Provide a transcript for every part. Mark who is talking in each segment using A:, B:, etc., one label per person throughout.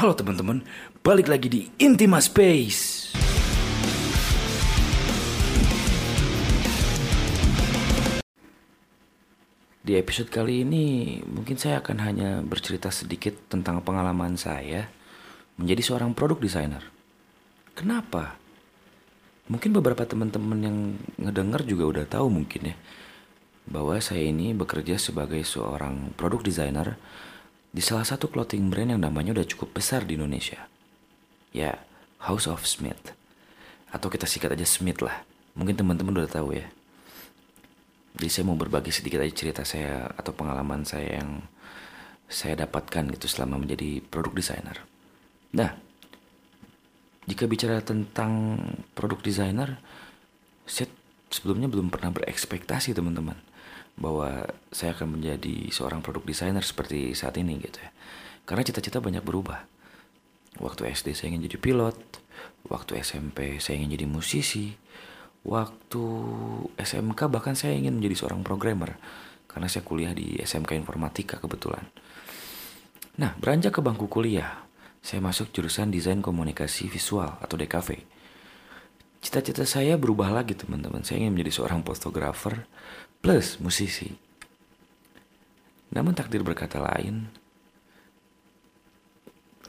A: Halo teman-teman, balik lagi di Intima Space. Di episode kali ini mungkin saya akan hanya bercerita sedikit tentang pengalaman saya menjadi seorang produk designer. Kenapa? Mungkin beberapa teman-teman yang ngedengar juga udah tahu mungkin ya bahwa saya ini bekerja sebagai seorang produk designer di salah satu clothing brand yang namanya udah cukup besar di Indonesia. Ya, House of Smith. Atau kita sikat aja Smith lah. Mungkin teman-teman udah tahu ya. Jadi saya mau berbagi sedikit aja cerita saya atau pengalaman saya yang saya dapatkan gitu selama menjadi produk designer. Nah, jika bicara tentang produk designer, saya sebelumnya belum pernah berekspektasi teman-teman bahwa saya akan menjadi seorang produk designer seperti saat ini gitu ya. Karena cita-cita banyak berubah. Waktu SD saya ingin jadi pilot, waktu SMP saya ingin jadi musisi, waktu SMK bahkan saya ingin menjadi seorang programmer karena saya kuliah di SMK Informatika kebetulan. Nah, beranjak ke bangku kuliah, saya masuk jurusan Desain Komunikasi Visual atau DKV. Cita-cita saya berubah lagi teman-teman. Saya ingin menjadi seorang fotografer plus musisi. Namun takdir berkata lain,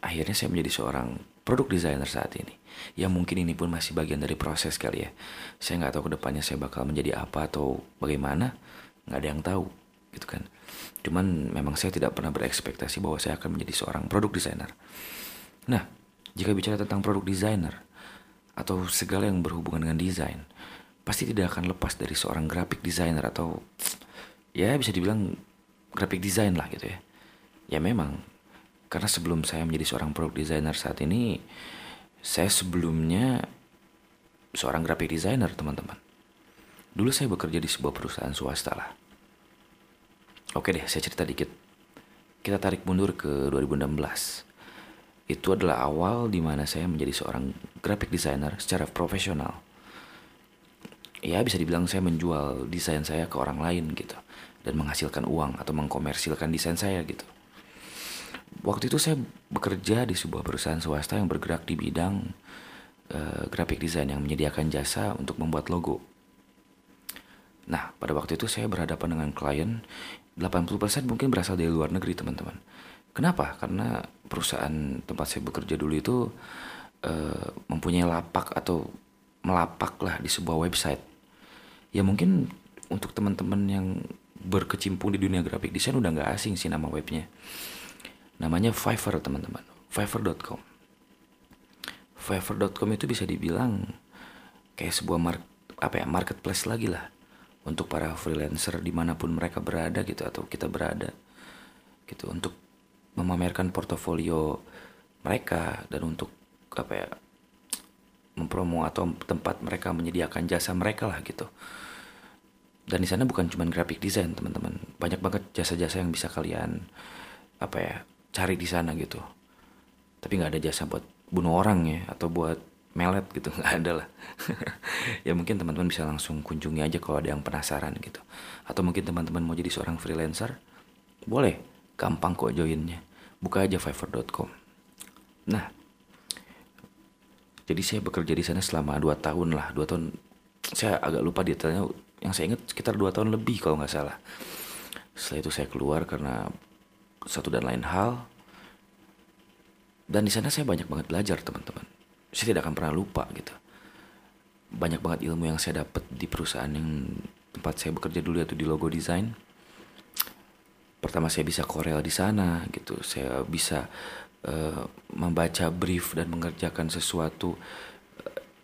A: akhirnya saya menjadi seorang produk designer saat ini. Ya mungkin ini pun masih bagian dari proses kali ya. Saya nggak tahu ke depannya saya bakal menjadi apa atau bagaimana, nggak ada yang tahu gitu kan. Cuman memang saya tidak pernah berekspektasi bahwa saya akan menjadi seorang produk designer. Nah, jika bicara tentang produk designer atau segala yang berhubungan dengan desain, pasti tidak akan lepas dari seorang graphic designer atau ya bisa dibilang graphic design lah gitu ya. Ya memang karena sebelum saya menjadi seorang produk designer saat ini, saya sebelumnya seorang graphic designer teman-teman. Dulu saya bekerja di sebuah perusahaan swasta lah. Oke deh, saya cerita dikit. Kita tarik mundur ke 2016. Itu adalah awal di mana saya menjadi seorang graphic designer secara profesional. Ya bisa dibilang saya menjual desain saya ke orang lain gitu. Dan menghasilkan uang atau mengkomersilkan desain saya gitu. Waktu itu saya bekerja di sebuah perusahaan swasta yang bergerak di bidang uh, graphic design yang menyediakan jasa untuk membuat logo. Nah, pada waktu itu saya berhadapan dengan klien 80% mungkin berasal dari luar negeri, teman-teman. Kenapa? Karena perusahaan tempat saya bekerja dulu itu uh, mempunyai lapak atau melapak lah di sebuah website. Ya mungkin untuk teman-teman yang berkecimpung di dunia graphic design udah nggak asing sih nama webnya. Namanya Fiverr teman-teman. Fiverr.com. Fiverr.com itu bisa dibilang kayak sebuah mark, apa ya marketplace lagi lah untuk para freelancer di mana pun mereka berada gitu atau kita berada gitu untuk memamerkan portofolio mereka dan untuk apa ya mempromo atau tempat mereka menyediakan jasa mereka lah gitu dan di sana bukan cuma graphic design teman-teman. Banyak banget jasa-jasa yang bisa kalian apa ya cari di sana gitu. Tapi nggak ada jasa buat bunuh orang ya atau buat melet gitu. Nggak ada lah. Ya mungkin teman-teman bisa langsung kunjungi aja kalau ada yang penasaran gitu. Atau mungkin teman-teman mau jadi seorang freelancer boleh. Gampang kok joinnya. Buka aja fiverr.com nah jadi saya bekerja di sana selama 2 tahun lah. 2 tahun saya agak lupa detailnya yang saya ingat sekitar 2 tahun lebih kalau nggak salah. Setelah itu saya keluar karena satu dan lain hal. Dan di sana saya banyak banget belajar teman-teman. Saya tidak akan pernah lupa gitu. Banyak banget ilmu yang saya dapat di perusahaan yang tempat saya bekerja dulu yaitu di logo design. Pertama saya bisa korel di sana gitu. Saya bisa uh, membaca brief dan mengerjakan sesuatu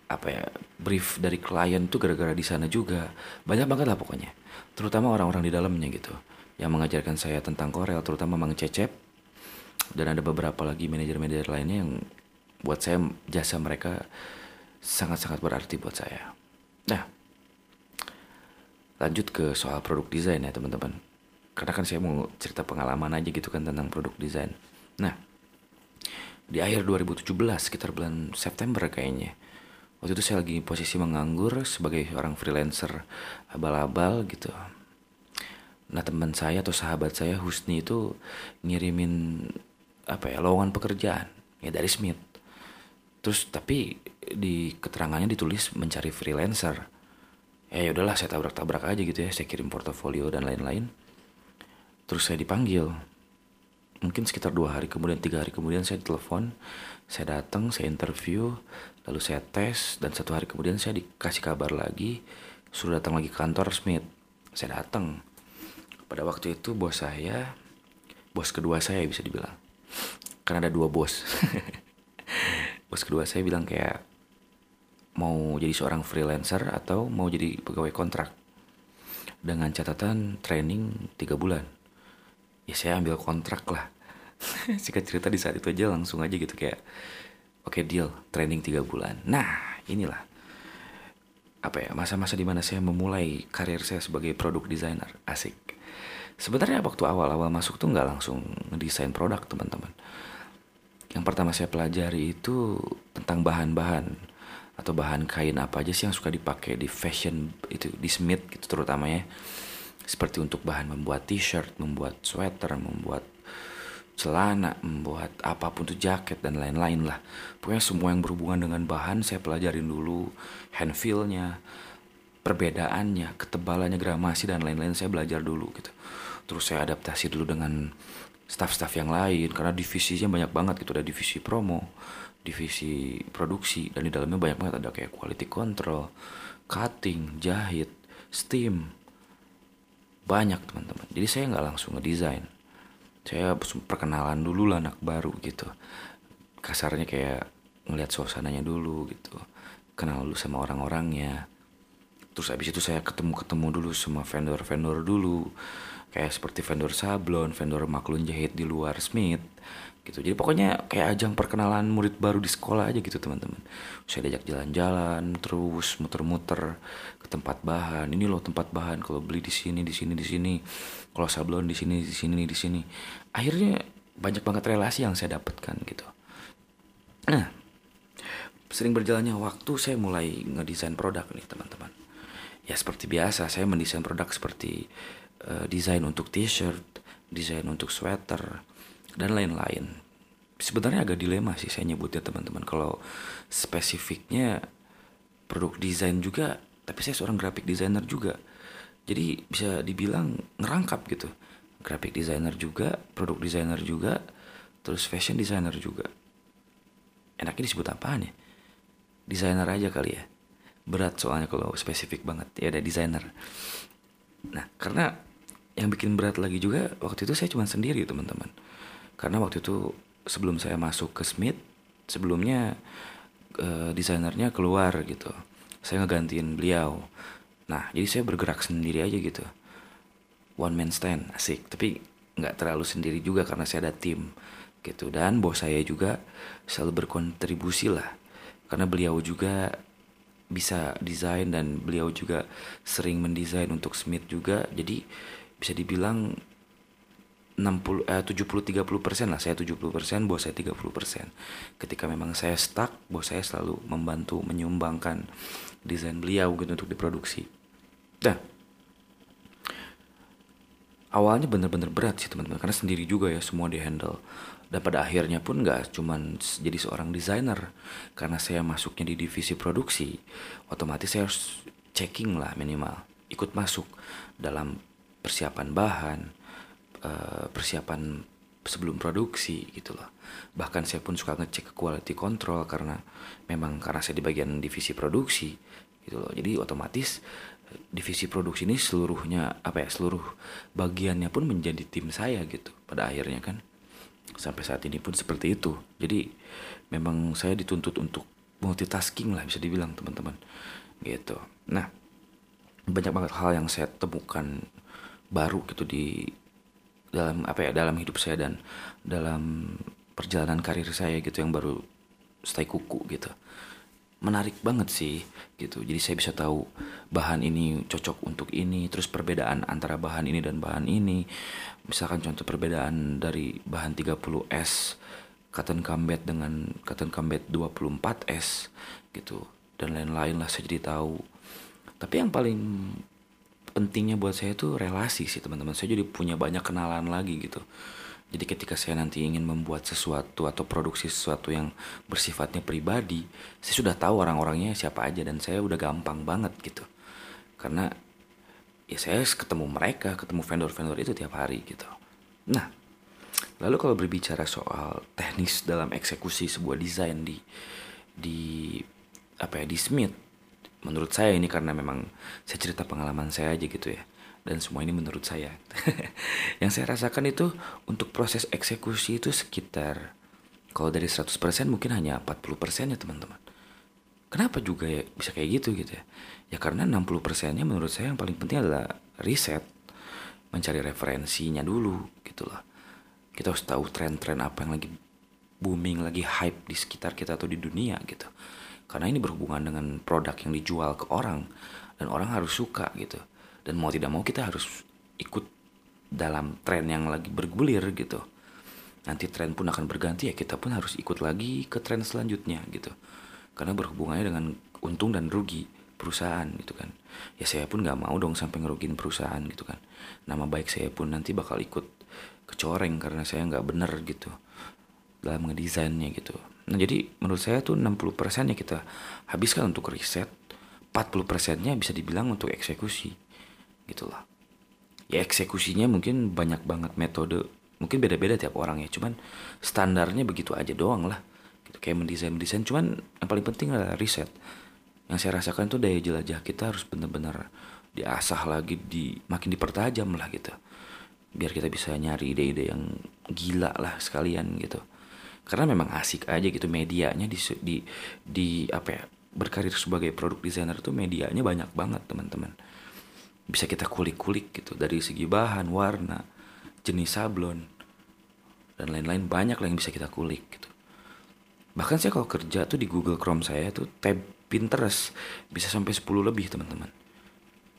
A: apa ya brief dari klien tuh gara-gara di sana juga banyak banget lah pokoknya terutama orang-orang di dalamnya gitu yang mengajarkan saya tentang korel terutama Mang Cecep dan ada beberapa lagi manajer-manajer lainnya yang buat saya jasa mereka sangat-sangat berarti buat saya. Nah, lanjut ke soal produk desain ya teman-teman. Karena kan saya mau cerita pengalaman aja gitu kan tentang produk desain. Nah, di akhir 2017 sekitar bulan September kayaknya. Waktu itu saya lagi posisi menganggur sebagai orang freelancer abal-abal gitu. Nah teman saya atau sahabat saya Husni itu ngirimin apa ya lowongan pekerjaan ya dari Smith. Terus tapi di keterangannya ditulis mencari freelancer. Ya udahlah saya tabrak-tabrak aja gitu ya saya kirim portofolio dan lain-lain. Terus saya dipanggil. Mungkin sekitar dua hari kemudian tiga hari kemudian saya telepon saya datang saya interview lalu saya tes dan satu hari kemudian saya dikasih kabar lagi suruh datang lagi ke kantor Smith. Saya datang. Pada waktu itu bos saya bos kedua saya bisa dibilang. Karena ada dua bos. Bos kedua saya bilang kayak mau jadi seorang freelancer atau mau jadi pegawai kontrak? Dengan catatan training tiga bulan. Ya saya ambil kontrak lah. Singkat cerita di saat itu aja langsung aja gitu kayak oke deal. Training tiga bulan. Nah inilah. Apa ya masa-masa di mana saya memulai karir saya sebagai produk designer. Asik. Sebenarnya waktu awal-awal masuk tuh nggak langsung ngedesain produk teman-teman. Yang pertama saya pelajari itu tentang bahan-bahan atau bahan kain apa aja sih yang suka dipakai di fashion itu di Smith gitu terutama ya seperti untuk bahan membuat t-shirt, membuat sweater, membuat celana, membuat apa pun tuh jaket dan lain-lain lah. Pokoknya semua yang berhubungan dengan bahan saya pelajarin dulu, hand feel-nya, perbedaannya, ketebalannya, gramasi dan lain-lain saya belajar dulu gitu. Terus saya adaptasi dulu dengan staff-staff yang lain karena divisinya banyak banget gitu ada divisi promo, divisi produksi dan di dalamnya banyak banget ada kayak quality control, cutting, jahit, steam, banyak teman-teman. Jadi saya nggak langsung ngedesain, saya perkenalan dulu lah anak baru gitu, kasarnya kayak ngeliat suasananya dulu gitu, kenal dulu sama orang-orangnya. Terus abis itu saya ketemu-ketemu dulu sama vendor-vendor dulu, kayak seperti vendor sablon, vendor maklun jahit di luar Smith gitu. Jadi pokoknya kayak ajang perkenalan murid baru di sekolah aja gitu teman-teman. Saya diajak jalan-jalan, terus muter-muter ke tempat bahan. Ini loh tempat bahan kalau beli di sini, di sini, di sini. Kalau sablon di sini, di sini, di sini. Akhirnya banyak banget relasi yang saya dapatkan gitu. Nah, sering berjalannya waktu saya mulai ngedesain produk nih teman-teman. Ya seperti biasa saya mendesain produk seperti uh, desain untuk t-shirt, desain untuk sweater, dan lain-lain. Sebenarnya agak dilema sih saya nyebutnya teman-teman. Kalau spesifiknya produk desain juga, tapi saya seorang graphic designer juga. Jadi bisa dibilang ngerangkap gitu. Graphic designer juga, produk designer juga, terus fashion designer juga. Enaknya disebut apaan ya? Designer aja kali ya. Berat soalnya kalau spesifik banget. Ya ada designer. Nah, karena yang bikin berat lagi juga waktu itu saya cuma sendiri teman-teman karena waktu itu sebelum saya masuk ke Smith sebelumnya uh, desainernya keluar gitu. Saya ngegantiin beliau. Nah jadi saya bergerak sendiri aja gitu. One man stand asik. Tapi nggak terlalu sendiri juga karena saya ada tim gitu. Dan bos saya juga selalu berkontribusi lah. Karena beliau juga bisa desain dan beliau juga sering mendesain untuk Smith juga. Jadi bisa dibilang 60 eh 70 30 persen lah. Saya 70 persen bos saya 30 persen. Ketika memang saya stuck bos saya selalu membantu menyumbangkan desain beliau gitu untuk diproduksi. Nah awalnya bener-bener berat sih teman-teman. Karena sendiri juga ya semua di handle dan pada akhirnya pun nggak cuman jadi seorang desainer. Karena saya masuknya di divisi produksi otomatis saya harus checking lah minimal. Ikut masuk dalam persiapan bahan, uh, persiapan sebelum produksi gitu loh. Bahkan saya pun suka ngecek quality control karena memang karena saya di bagian divisi produksi gitu loh. Jadi otomatis eh, divisi produksi ini seluruhnya apa ya seluruh bagiannya pun menjadi tim saya gitu pada akhirnya kan sampai saat ini pun seperti itu jadi memang saya dituntut untuk multitasking lah bisa dibilang teman-teman gitu nah banyak banget hal yang saya temukan baru gitu di dalam apa ya dalam hidup saya dan dalam perjalanan karir saya gitu yang baru stay kuku gitu. Menarik banget sih gitu. Jadi saya bisa tahu bahan ini cocok untuk ini terus perbedaan antara bahan ini dan bahan ini. Misalkan contoh perbedaan dari bahan 30S cotton combat dengan cotton combat 24S gitu. Dan lain-lain lah saya jadi tahu. Tapi yang paling pentingnya buat saya tuh relasi sih teman-teman saya jadi punya banyak kenalan lagi gitu Jadi ketika saya nanti ingin membuat sesuatu atau produksi sesuatu yang bersifatnya pribadi, saya sudah tahu orang-orangnya siapa aja dan saya udah gampang banget gitu. Karena ya saya ketemu mereka, ketemu vendor-vendor itu tiap hari gitu. Nah, lalu kalau berbicara soal teknis dalam eksekusi sebuah desain di di apa ya di Smith, menurut saya ini karena memang saya cerita pengalaman saya aja gitu ya dan semua ini menurut saya. yang saya rasakan itu untuk proses eksekusi itu sekitar kalau dari 100% mungkin hanya 40% ya teman-teman. Kenapa juga ya bisa kayak gitu gitu ya? Ya karena 60%-nya menurut saya yang paling penting adalah riset, mencari referensinya dulu gitu loh. Kita harus tahu tren-tren apa yang lagi booming, lagi hype di sekitar kita atau di dunia gitu. Karena ini berhubungan dengan produk yang dijual ke orang dan orang harus suka gitu. Dan mau tidak mau kita harus ikut dalam tren yang lagi bergulir gitu. Nanti tren pun akan berganti ya kita pun harus ikut lagi ke tren selanjutnya gitu. Karena berhubungannya dengan untung dan rugi perusahaan gitu kan. Ya saya pun nggak mau dong sampai ngerugin perusahaan gitu kan. Nama baik saya pun nanti bakal ikut kecoreng karena saya nggak bener gitu dalam ngedesainnya gitu nah jadi menurut saya tuh 60% ya kita habiskan untuk riset 40% nya bisa dibilang untuk eksekusi gitu lah. Ya eksekusinya mungkin banyak banget metode mungkin beda-beda tiap orang ya cuman standarnya begitu aja doang lah gitu. Kayak mendesain mendesain cuman yang paling penting adalah riset. Yang saya rasakan tuh daya jelajah kita harus benar-benar diasah lagi di makin dipertajam lah gitu. Biar kita bisa nyari ide-ide yang gila lah sekalian gitu karena memang asik aja gitu medianya di di di apa ya berkarir sebagai produk desainer tuh medianya banyak banget teman-teman bisa kita kulik-kulik gitu dari segi bahan, warna, jenis sablon dan lain-lain banyak lah yang bisa kita kulik gitu. Bahkan saya kalau kerja tuh di Google Chrome saya tuh tab Pinterest bisa sampai 10 lebih teman-teman.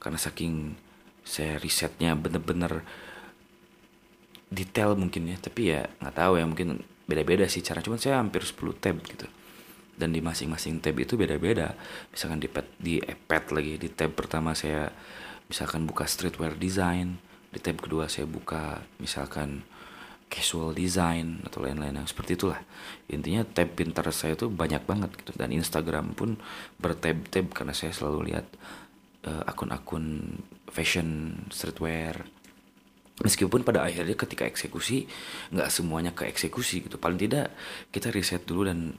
A: Karena saking saya risetnya bener-bener detail mungkin ya, tapi ya nggak tahu ya mungkin beda-beda sih cara. Cuman saya hampir 10 tab gitu. Dan di masing-masing tab itu beda-beda. Misalkan di pad, di pad lagi di tab pertama saya misalkan buka streetwear design di tab kedua saya buka misalkan casual design atau lain-lain yang seperti itulah intinya tab Pinterest saya itu banyak banget gitu dan Instagram pun bertab-tab karena saya selalu lihat uh, akun-akun fashion streetwear meskipun pada akhirnya ketika eksekusi nggak semuanya ke eksekusi gitu. Paling tidak kita riset dulu dan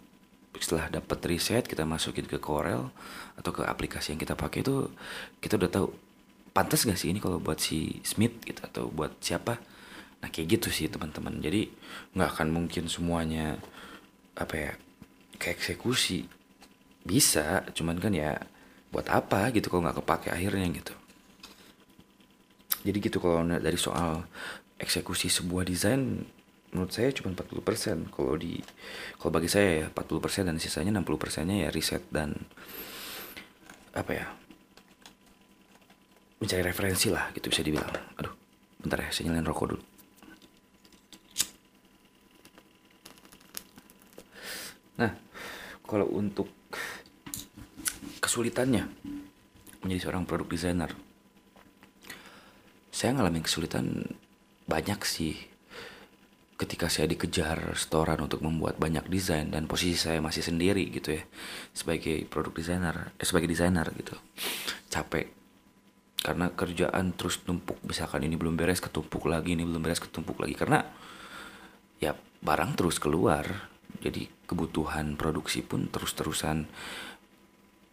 A: setelah dapat riset kita masukin ke Corel atau ke aplikasi yang kita pakai itu kita udah tahu pantas gak sih ini kalau buat si Smith gitu atau buat siapa? Nah kayak gitu sih teman-teman. Jadi nggak akan mungkin semuanya apa ya kayak eksekusi. Bisa cuman kan ya buat apa gitu kalau nggak kepake akhirnya gitu jadi gitu kalau dari soal eksekusi sebuah desain menurut saya cuma 40% kalau di kalau bagi saya ya 40% dan sisanya 60% nya ya riset dan apa ya mencari referensi lah gitu bisa dibilang. Aduh bentar ya saya nyalain rokok dulu. Nah kalau untuk kesulitannya menjadi seorang produk designer saya ngalamin kesulitan banyak sih. Ketika saya dikejar setoran untuk membuat banyak desain dan posisi saya masih sendiri gitu ya sebagai produk designer eh, sebagai desainer gitu. Capek. Karena kerjaan terus tumpuk misalkan ini belum beres ketumpuk lagi ini belum beres ketumpuk lagi. Karena ya barang terus keluar. Jadi kebutuhan produksi pun terus-terusan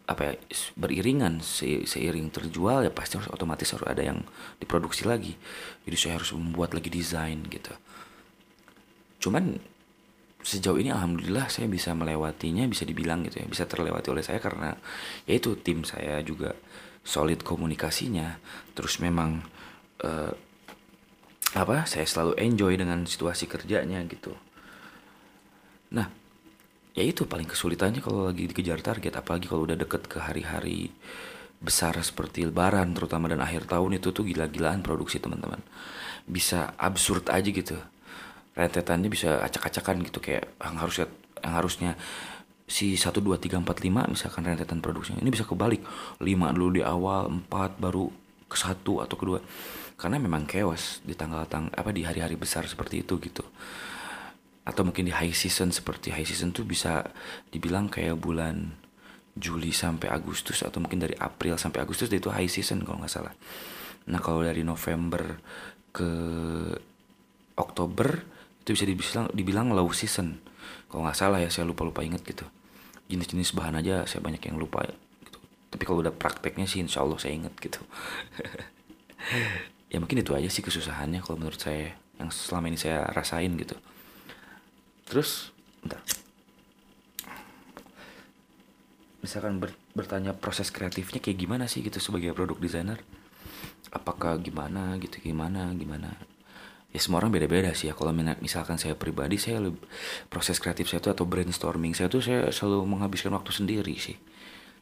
A: apa ya beriringan se seiring terjual ya pasti harus otomatis harus ada yang diproduksi lagi. Jadi saya harus membuat lagi desain gitu. Cuman sejauh ini alhamdulillah saya bisa melewatinya bisa dibilang gitu ya bisa terlewati oleh saya karena ya itu tim saya juga solid komunikasinya. Terus memang uh, apa saya selalu enjoy dengan situasi kerjanya gitu. Nah ya itu paling kesulitannya kalau lagi dikejar target. Apalagi kalau udah deket ke hari-hari besar seperti lebaran terutama dan akhir tahun itu tuh gila-gilaan produksi teman-teman. Bisa absurd aja gitu. Rentetannya bisa acak-acakan gitu kayak yang harusnya yang harusnya si 1 2 3 4 5 misalkan rentetan produksinya. Ini bisa kebalik. 5 dulu di awal 4 baru ke satu atau kedua. Karena memang chaos di tanggal tang apa di hari-hari besar seperti itu gitu atau mungkin di high season seperti high season tuh bisa dibilang kayak bulan Juli sampai Agustus atau mungkin dari April sampai Agustus itu high season kalau nggak salah. Nah kalau dari November ke Oktober itu bisa dibilang dibilang low season. Kalau nggak salah ya saya lupa lupa inget gitu. Jenis-jenis bahan aja saya banyak yang lupa gitu. Tapi kalau udah prakteknya sih insya Allah saya inget gitu. ya mungkin itu aja sih kesusahannya kalau menurut saya yang selama ini saya rasain gitu. Terus, bentar. Misalkan ber, bertanya proses kreatifnya kayak gimana sih gitu sebagai produk designer apakah gimana gitu gimana gimana? Ya semua orang beda-beda sih ya. Kalau misalkan saya pribadi saya lebih, proses kreatif saya itu atau brainstorming saya tuh saya selalu menghabiskan waktu sendiri sih.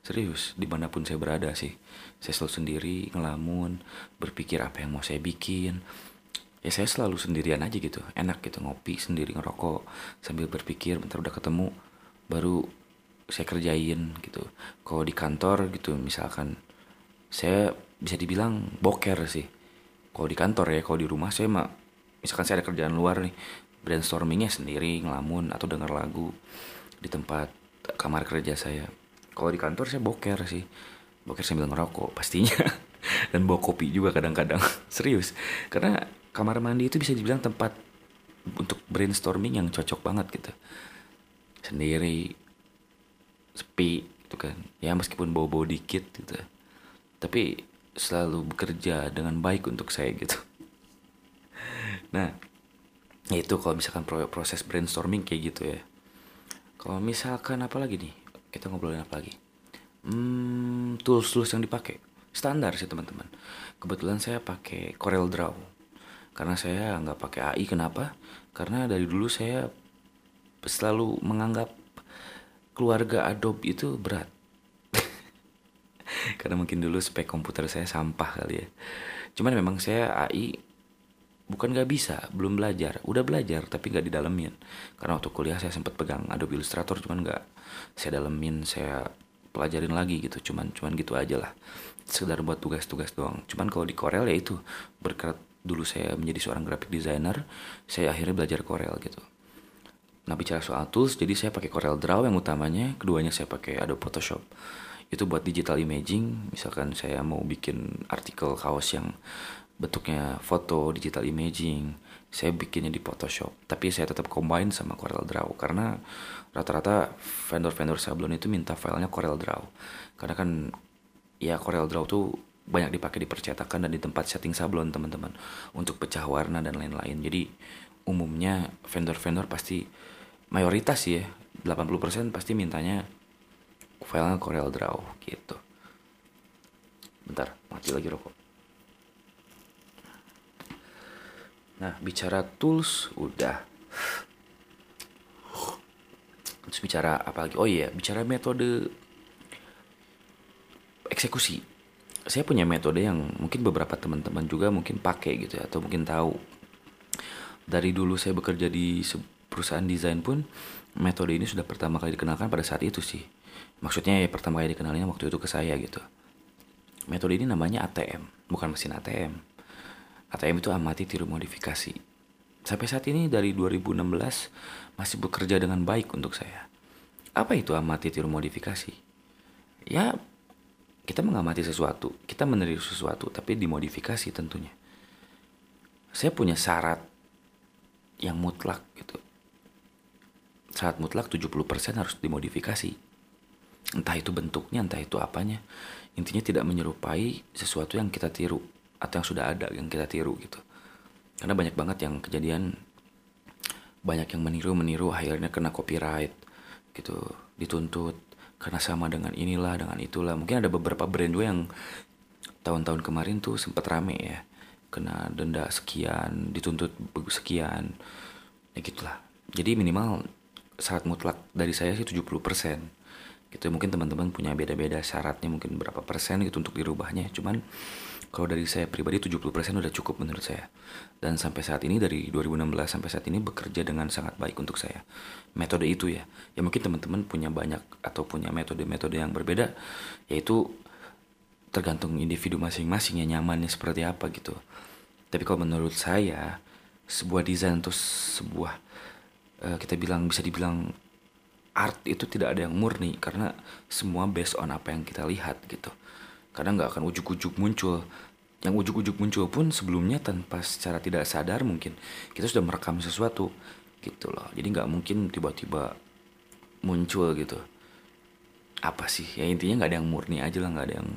A: Serius di mana pun saya berada sih. Saya selalu sendiri ngelamun berpikir apa yang mau saya bikin ya saya selalu sendirian aja gitu. Enak gitu ngopi sendiri ngerokok sambil berpikir bentar udah ketemu baru saya kerjain gitu. Kalau di kantor gitu misalkan saya bisa dibilang boker sih. Kalau di kantor ya kalau di rumah saya mah misalkan saya ada kerjaan luar nih brainstormingnya sendiri ngelamun atau denger lagu di tempat kamar kerja saya. Kalau di kantor saya boker sih boker sambil ngerokok pastinya. Dan bawa kopi juga kadang-kadang. Serius karena kamar mandi itu bisa dibilang tempat untuk brainstorming yang cocok banget gitu. Sendiri sepi gitu kan. Ya meskipun bau-bau dikit gitu. Tapi selalu bekerja dengan baik untuk saya gitu. Nah itu kalau misalkan proses brainstorming kayak gitu ya. Kalau misalkan apa lagi nih? Kita ngobrolin apa lagi? Hmm, tools tools yang dipakai. Standar sih teman-teman. Kebetulan saya pakai Corel Draw karena saya nggak pakai AI kenapa? Karena dari dulu saya selalu menganggap keluarga Adobe itu berat. Karena mungkin dulu spek komputer saya sampah kali ya. Cuman memang saya AI bukan gak bisa belum belajar. Udah belajar tapi gak didalemin. Karena waktu kuliah saya sempat pegang Adobe Illustrator cuman gak saya dalemin saya pelajarin lagi gitu. Cuman cuman gitu aja lah. Sekedar buat tugas-tugas doang. Cuman kalau di Corel ya itu berkat dulu saya menjadi seorang graphic designer saya akhirnya belajar Corel gitu Nah bicara soal tools, jadi saya pakai Corel Draw yang utamanya, keduanya saya pakai Adobe Photoshop. Itu buat digital imaging, misalkan saya mau bikin artikel kaos yang bentuknya foto, digital imaging, saya bikinnya di Photoshop. Tapi saya tetap combine sama Corel Draw karena rata-rata vendor-vendor sablon itu minta filenya Corel Draw. Karena kan ya Corel Draw tuh banyak dipakai di percetakan dan di tempat setting sablon teman-teman untuk pecah warna dan lain-lain. Jadi umumnya vendor-vendor pasti mayoritas sih ya 80% pasti mintanya filenya Corel Draw gitu. Bentar mati lagi rokok. Nah bicara tools udah. Terus bicara apa lagi? Oh iya bicara metode eksekusi saya punya metode yang mungkin beberapa teman-teman juga mungkin pakai gitu ya atau mungkin tahu dari dulu saya bekerja di perusahaan desain pun metode ini sudah pertama kali dikenalkan pada saat itu sih. Maksudnya ya pertama kali dikenalnya waktu itu ke saya gitu. Metode ini namanya ATM, bukan mesin ATM. ATM itu amati tiru modifikasi. Sampai saat ini dari 2016 masih bekerja dengan baik untuk saya. Apa itu amati tiru modifikasi? Ya kita mengamati sesuatu, kita meniru sesuatu, tapi dimodifikasi tentunya. Saya punya syarat yang mutlak gitu saat mutlak 70% harus dimodifikasi. Entah itu bentuknya, entah itu apanya. Intinya tidak menyerupai sesuatu yang kita tiru atau yang sudah ada yang kita tiru gitu. Karena banyak banget yang kejadian banyak yang meniru-meniru akhirnya kena copyright gitu, dituntut karena sama dengan inilah dengan itulah. Mungkin ada beberapa brand juga yang tahun-tahun kemarin tuh sempat rame ya kena denda sekian, dituntut sekian, ya gitulah. Jadi minimal syarat mutlak dari saya sih 70% gitu mungkin teman-teman punya beda-beda syaratnya mungkin berapa persen gitu untuk dirubahnya cuman kalau dari saya pribadi 70% udah cukup menurut saya. Dan sampai saat ini dari 2016 sampai saat ini bekerja dengan sangat baik untuk saya. Metode itu ya. Ya mungkin teman-teman punya banyak atau punya metode-metode yang berbeda yaitu tergantung individu masing-masing ya nyamannya seperti apa gitu. Tapi kalau menurut saya sebuah desain atau sebuah uh, kita bilang bisa dibilang art itu tidak ada yang murni karena semua based on apa yang kita lihat gitu. Karena nggak akan ujuk-ujuk muncul yang ujuk-ujuk muncul pun sebelumnya tanpa secara tidak sadar mungkin kita sudah merekam sesuatu gitu loh. Jadi nggak mungkin tiba-tiba muncul gitu. Apa sih? Ya intinya nggak ada yang murni aja lah nggak ada yang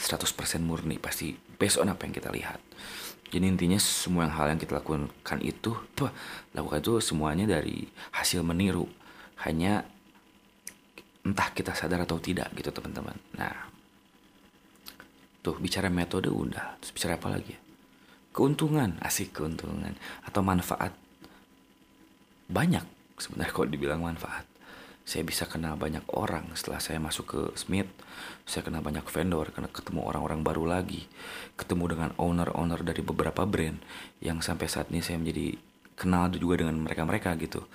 A: 100% murni. Pasti based on apa yang kita lihat. Jadi intinya semua yang hal yang kita lakukan itu tuh lakukan itu semuanya dari hasil meniru. Hanya entah kita sadar atau tidak gitu teman-teman. Nah tuh bicara metode udah terus bicara apa lagi ya? Keuntungan asik keuntungan atau manfaat. Banyak sebenarnya kalau dibilang manfaat. Saya bisa kenal banyak orang setelah saya masuk ke Smith. Saya kenal banyak vendor karena ketemu orang-orang baru lagi. Ketemu dengan owner-owner dari beberapa brand yang sampai saat ini saya menjadi kenal juga dengan mereka-mereka gitu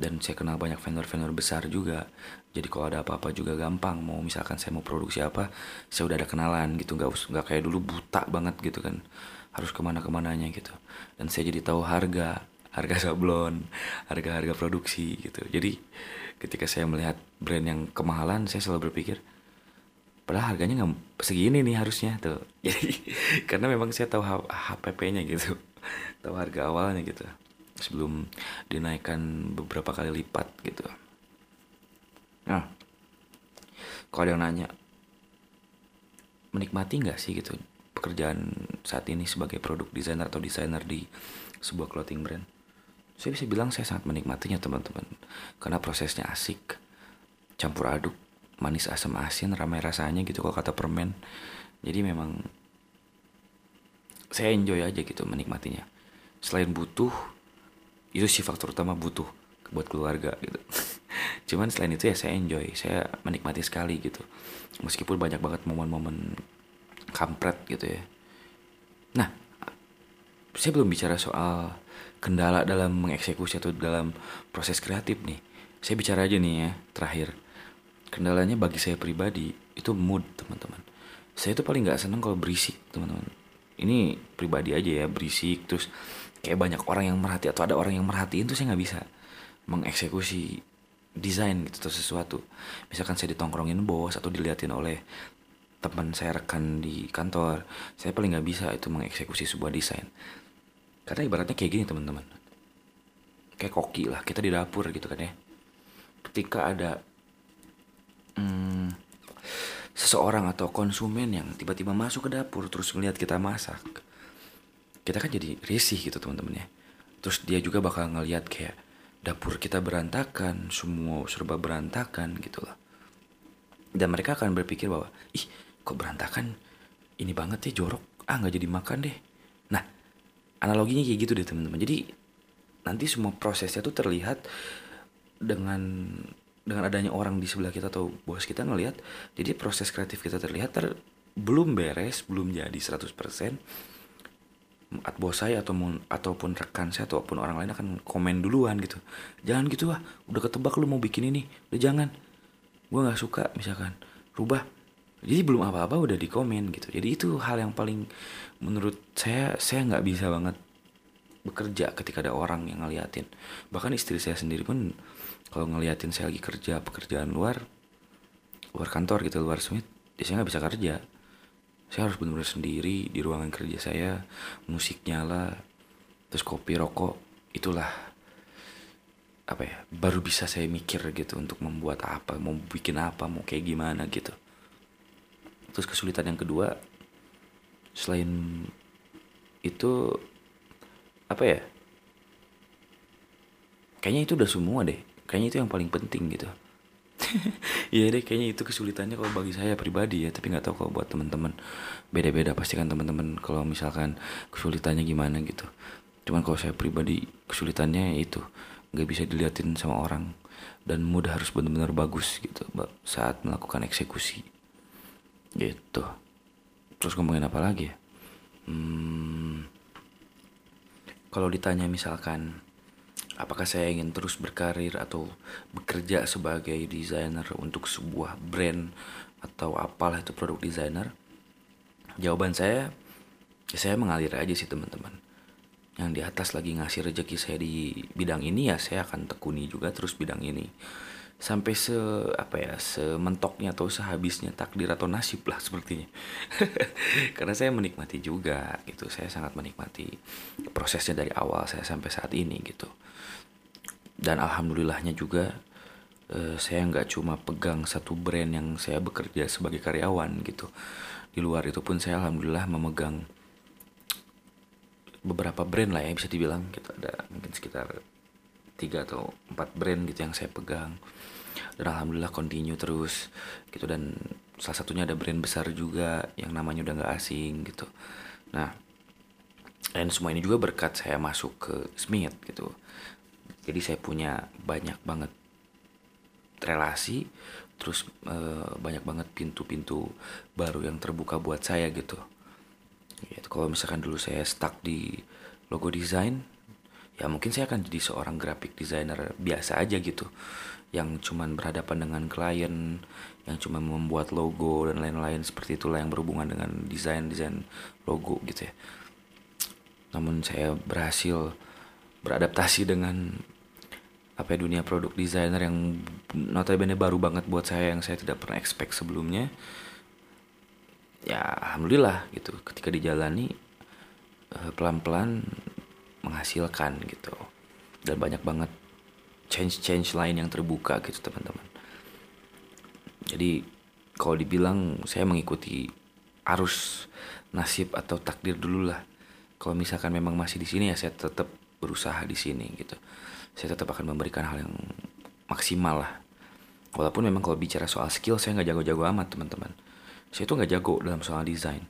A: dan saya kenal banyak vendor-vendor besar juga. Jadi kalau ada apa-apa juga gampang. Mau misalkan saya mau produksi apa saya udah ada kenalan gitu. Nggak nggak kayak dulu buta banget gitu kan. Harus ke mana ke mananya gitu. Dan saya jadi tahu harga harga sablon harga-harga produksi gitu. Jadi ketika saya melihat brand yang kemahalan saya selalu berpikir padahal harganya nggak segini nih harusnya. Tuh. Jadi karena memang saya tahu HPP-nya gitu. Tahu harga awalnya gitu sebelum dinaikkan beberapa kali lipat gitu. Nah kalau ada yang nanya menikmati nggak sih gitu pekerjaan saat ini sebagai produk desainer atau desainer di sebuah clothing brand? Saya bisa bilang saya sangat menikmatinya teman-teman karena prosesnya asik campur aduk manis asam asin ramai rasanya gitu kalau kata permen. Jadi memang saya enjoy aja gitu menikmatinya. Selain butuh itu sih faktor utama butuh buat keluarga gitu cuman selain itu ya saya enjoy saya menikmati sekali gitu meskipun banyak banget momen-momen kampret gitu ya nah saya belum bicara soal kendala dalam mengeksekusi atau dalam proses kreatif nih. Saya bicara aja nih ya, terakhir. Kendalanya bagi saya pribadi itu mood, teman-teman. Saya tuh paling nggak seneng kalau berisik, teman-teman. Ini pribadi aja ya, berisik terus kayak banyak orang yang merhati atau ada orang yang merhatiin tuh saya nggak bisa mengeksekusi desain gitu atau sesuatu. Misalkan saya ditongkrongin bos atau diliatin oleh teman saya rekan di kantor, saya paling nggak bisa itu mengeksekusi sebuah desain. Karena ibaratnya kayak gini teman-teman. Kayak koki lah kita di dapur gitu kan ya. Ketika ada hmm, seseorang atau konsumen yang tiba-tiba masuk ke dapur terus ngeliat kita masak kita kan jadi risih gitu teman-teman ya. Terus dia juga bakal ngeliat kayak dapur kita berantakan semua serba berantakan gitu lah dan mereka akan berpikir bahwa ih kok berantakan? Ini banget ya jorok. Ah nggak jadi makan deh. Nah analoginya kayak gitu deh teman-teman. Jadi nanti semua prosesnya tuh terlihat dengan dengan adanya orang di sebelah kita atau bos kita ngelihat. Jadi proses kreatif kita terlihat ter, belum beres belum jadi 100% bos saya atau ataupun rekan saya ataupun orang lain akan komen duluan gitu. Jangan gitu lah udah ketebak lu mau bikin ini udah jangan. Gue nggak suka misalkan rubah. Jadi belum apa-apa udah di komen gitu. Jadi itu hal yang paling menurut saya saya nggak bisa banget bekerja ketika ada orang yang ngeliatin. Bahkan istri saya sendiri pun kalau ngeliatin saya lagi kerja pekerjaan luar luar kantor gitu luar smith ya saya nggak bisa kerja saya harus benar-benar sendiri di ruangan kerja saya musik nyala terus kopi rokok itulah apa ya baru bisa saya mikir gitu untuk membuat apa mau bikin apa mau kayak gimana gitu. Terus kesulitan yang kedua selain itu apa ya kayaknya itu udah semua deh kayaknya itu yang paling penting gitu Iya deh kayaknya itu kesulitannya kalau bagi saya pribadi ya tapi nggak tahu kalau buat teman-teman beda-beda pasti kan teman-teman kalau misalkan kesulitannya gimana gitu. Cuman kalau saya pribadi kesulitannya itu nggak bisa diliatin sama orang dan mudah harus benar-benar bagus gitu saat melakukan eksekusi. Gitu. Terus ngomongin apa lagi ya? Hmm, kalau ditanya misalkan apakah saya ingin terus berkarir atau bekerja sebagai desainer untuk sebuah brand atau apalah itu produk desainer? Jawaban saya ya saya mengalir aja sih teman-teman. Yang di atas lagi ngasih rejeki saya di bidang ini ya saya akan tekuni juga terus bidang ini. Sampai se apa ya sementoknya atau sehabisnya takdir atau nasib lah sepertinya. Karena saya menikmati juga gitu saya sangat menikmati prosesnya dari awal saya sampai saat ini gitu dan alhamdulillahnya juga eh, saya nggak cuma pegang satu brand yang saya bekerja sebagai karyawan gitu. Di luar itu pun saya alhamdulillah memegang beberapa brand lah ya bisa dibilang. Gitu ada mungkin sekitar tiga atau empat brand gitu yang saya pegang. Dan alhamdulillah continue terus gitu. Dan salah satunya ada brand besar juga yang namanya udah nggak asing gitu. Nah dan semua ini juga berkat saya masuk ke Smith gitu jadi saya punya banyak banget relasi terus e, banyak banget pintu-pintu baru yang terbuka buat saya gitu. Gitu kalau misalkan dulu saya stuck di logo design ya mungkin saya akan jadi seorang graphic designer biasa aja gitu. Yang cuman berhadapan dengan klien yang cuma membuat logo dan lain-lain seperti itulah yang berhubungan dengan desain desain logo gitu ya. Namun saya berhasil beradaptasi dengan apa ya, dunia produk designer yang notabene baru banget buat saya yang saya tidak pernah expect sebelumnya. Ya alhamdulillah gitu. Ketika dijalani eh, pelan-pelan menghasilkan gitu. Dan banyak banget change-change lain yang terbuka gitu teman-teman. Jadi kalau dibilang saya mengikuti arus nasib atau takdir dulu lah. Kalau misalkan memang masih di sini ya saya tetap berusaha di sini gitu saya tetap akan memberikan hal yang maksimal lah. Walaupun memang kalau bicara soal skill saya nggak jago-jago amat teman-teman. Saya tuh nggak jago dalam soal desain.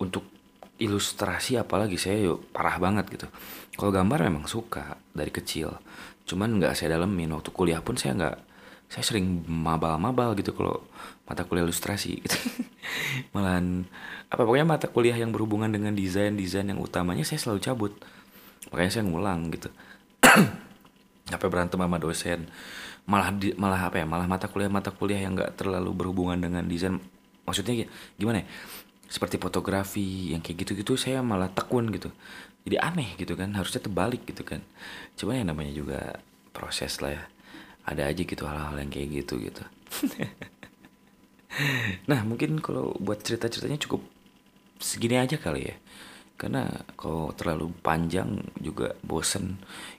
A: Untuk ilustrasi apalagi saya yuk parah banget gitu. Kalau gambar memang suka dari kecil cuman nggak saya dalemin. Waktu kuliah pun saya nggak saya sering mabal-mabal gitu kalau mata kuliah ilustrasi gitu. Malahan apa pokoknya mata kuliah yang berhubungan dengan desain desain yang utamanya saya selalu cabut. Makanya saya ngulang gitu apa berantem sama dosen. Malah di, malah apa ya malah mata kuliah mata kuliah yang nggak terlalu berhubungan dengan desain. Maksudnya gimana ya? Seperti fotografi yang kayak gitu-gitu saya malah tekun gitu. Jadi aneh gitu kan harusnya terbalik gitu kan. Cuma yang namanya juga proses lah ya. Ada aja gitu hal-hal yang kayak gitu gitu. Nah mungkin kalau buat cerita-ceritanya cukup segini aja kali ya karena kalau terlalu panjang juga bosen.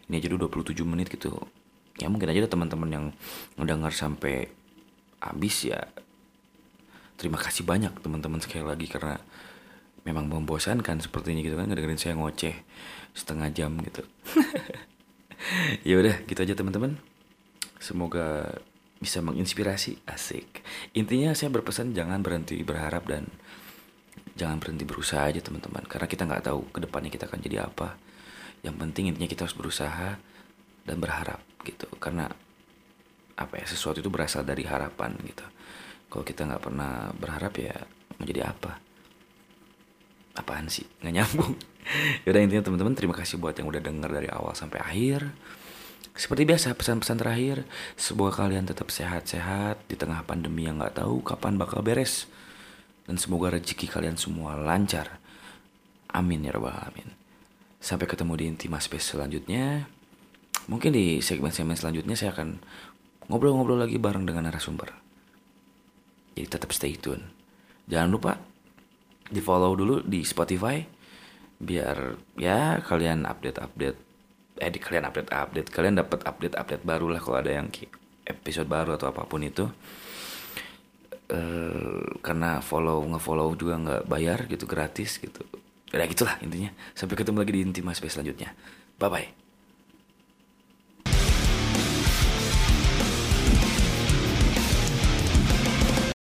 A: Ini aja udah 27 menit gitu. Ya mungkin aja teman-teman yang mendengar sampai habis ya. Terima kasih banyak teman-teman sekali lagi karena memang membosankan seperti ini gitu kan ngedengerin saya ngoceh setengah jam gitu. Ya udah gitu aja teman-teman. Semoga bisa menginspirasi. Asik. Intinya saya berpesan jangan berhenti berharap dan jangan berhenti berusaha aja teman-teman. Karena kita nggak tahu ke depannya kita akan jadi apa. Yang penting intinya kita harus berusaha dan berharap gitu. Karena apa ya sesuatu itu berasal dari harapan gitu. Kalau kita nggak pernah berharap ya menjadi apa? Apaan sih? Nggak nyambung. Yaudah intinya teman-teman terima kasih buat yang udah denger dari awal sampai akhir. Seperti biasa pesan-pesan terakhir. Semoga kalian tetap sehat-sehat di tengah pandemi yang nggak tahu kapan bakal beres dan semoga rezeki kalian semua lancar. Amin ya rabbal alamin. Sampai ketemu di intima space selanjutnya. Mungkin di segmen-segmen selanjutnya saya akan ngobrol-ngobrol lagi bareng dengan narasumber. Jadi tetap stay tune. Jangan lupa di follow dulu di Spotify biar ya kalian update-update eh di kalian update-update kalian dapat update-update baru lah kalau ada yang episode baru atau apa pun itu uh, karena follow ngefollow juga nggak bayar gitu gratis gitu. Ya gitulah intinya. Sampai ketemu lagi di intima space selanjutnya. Bye bye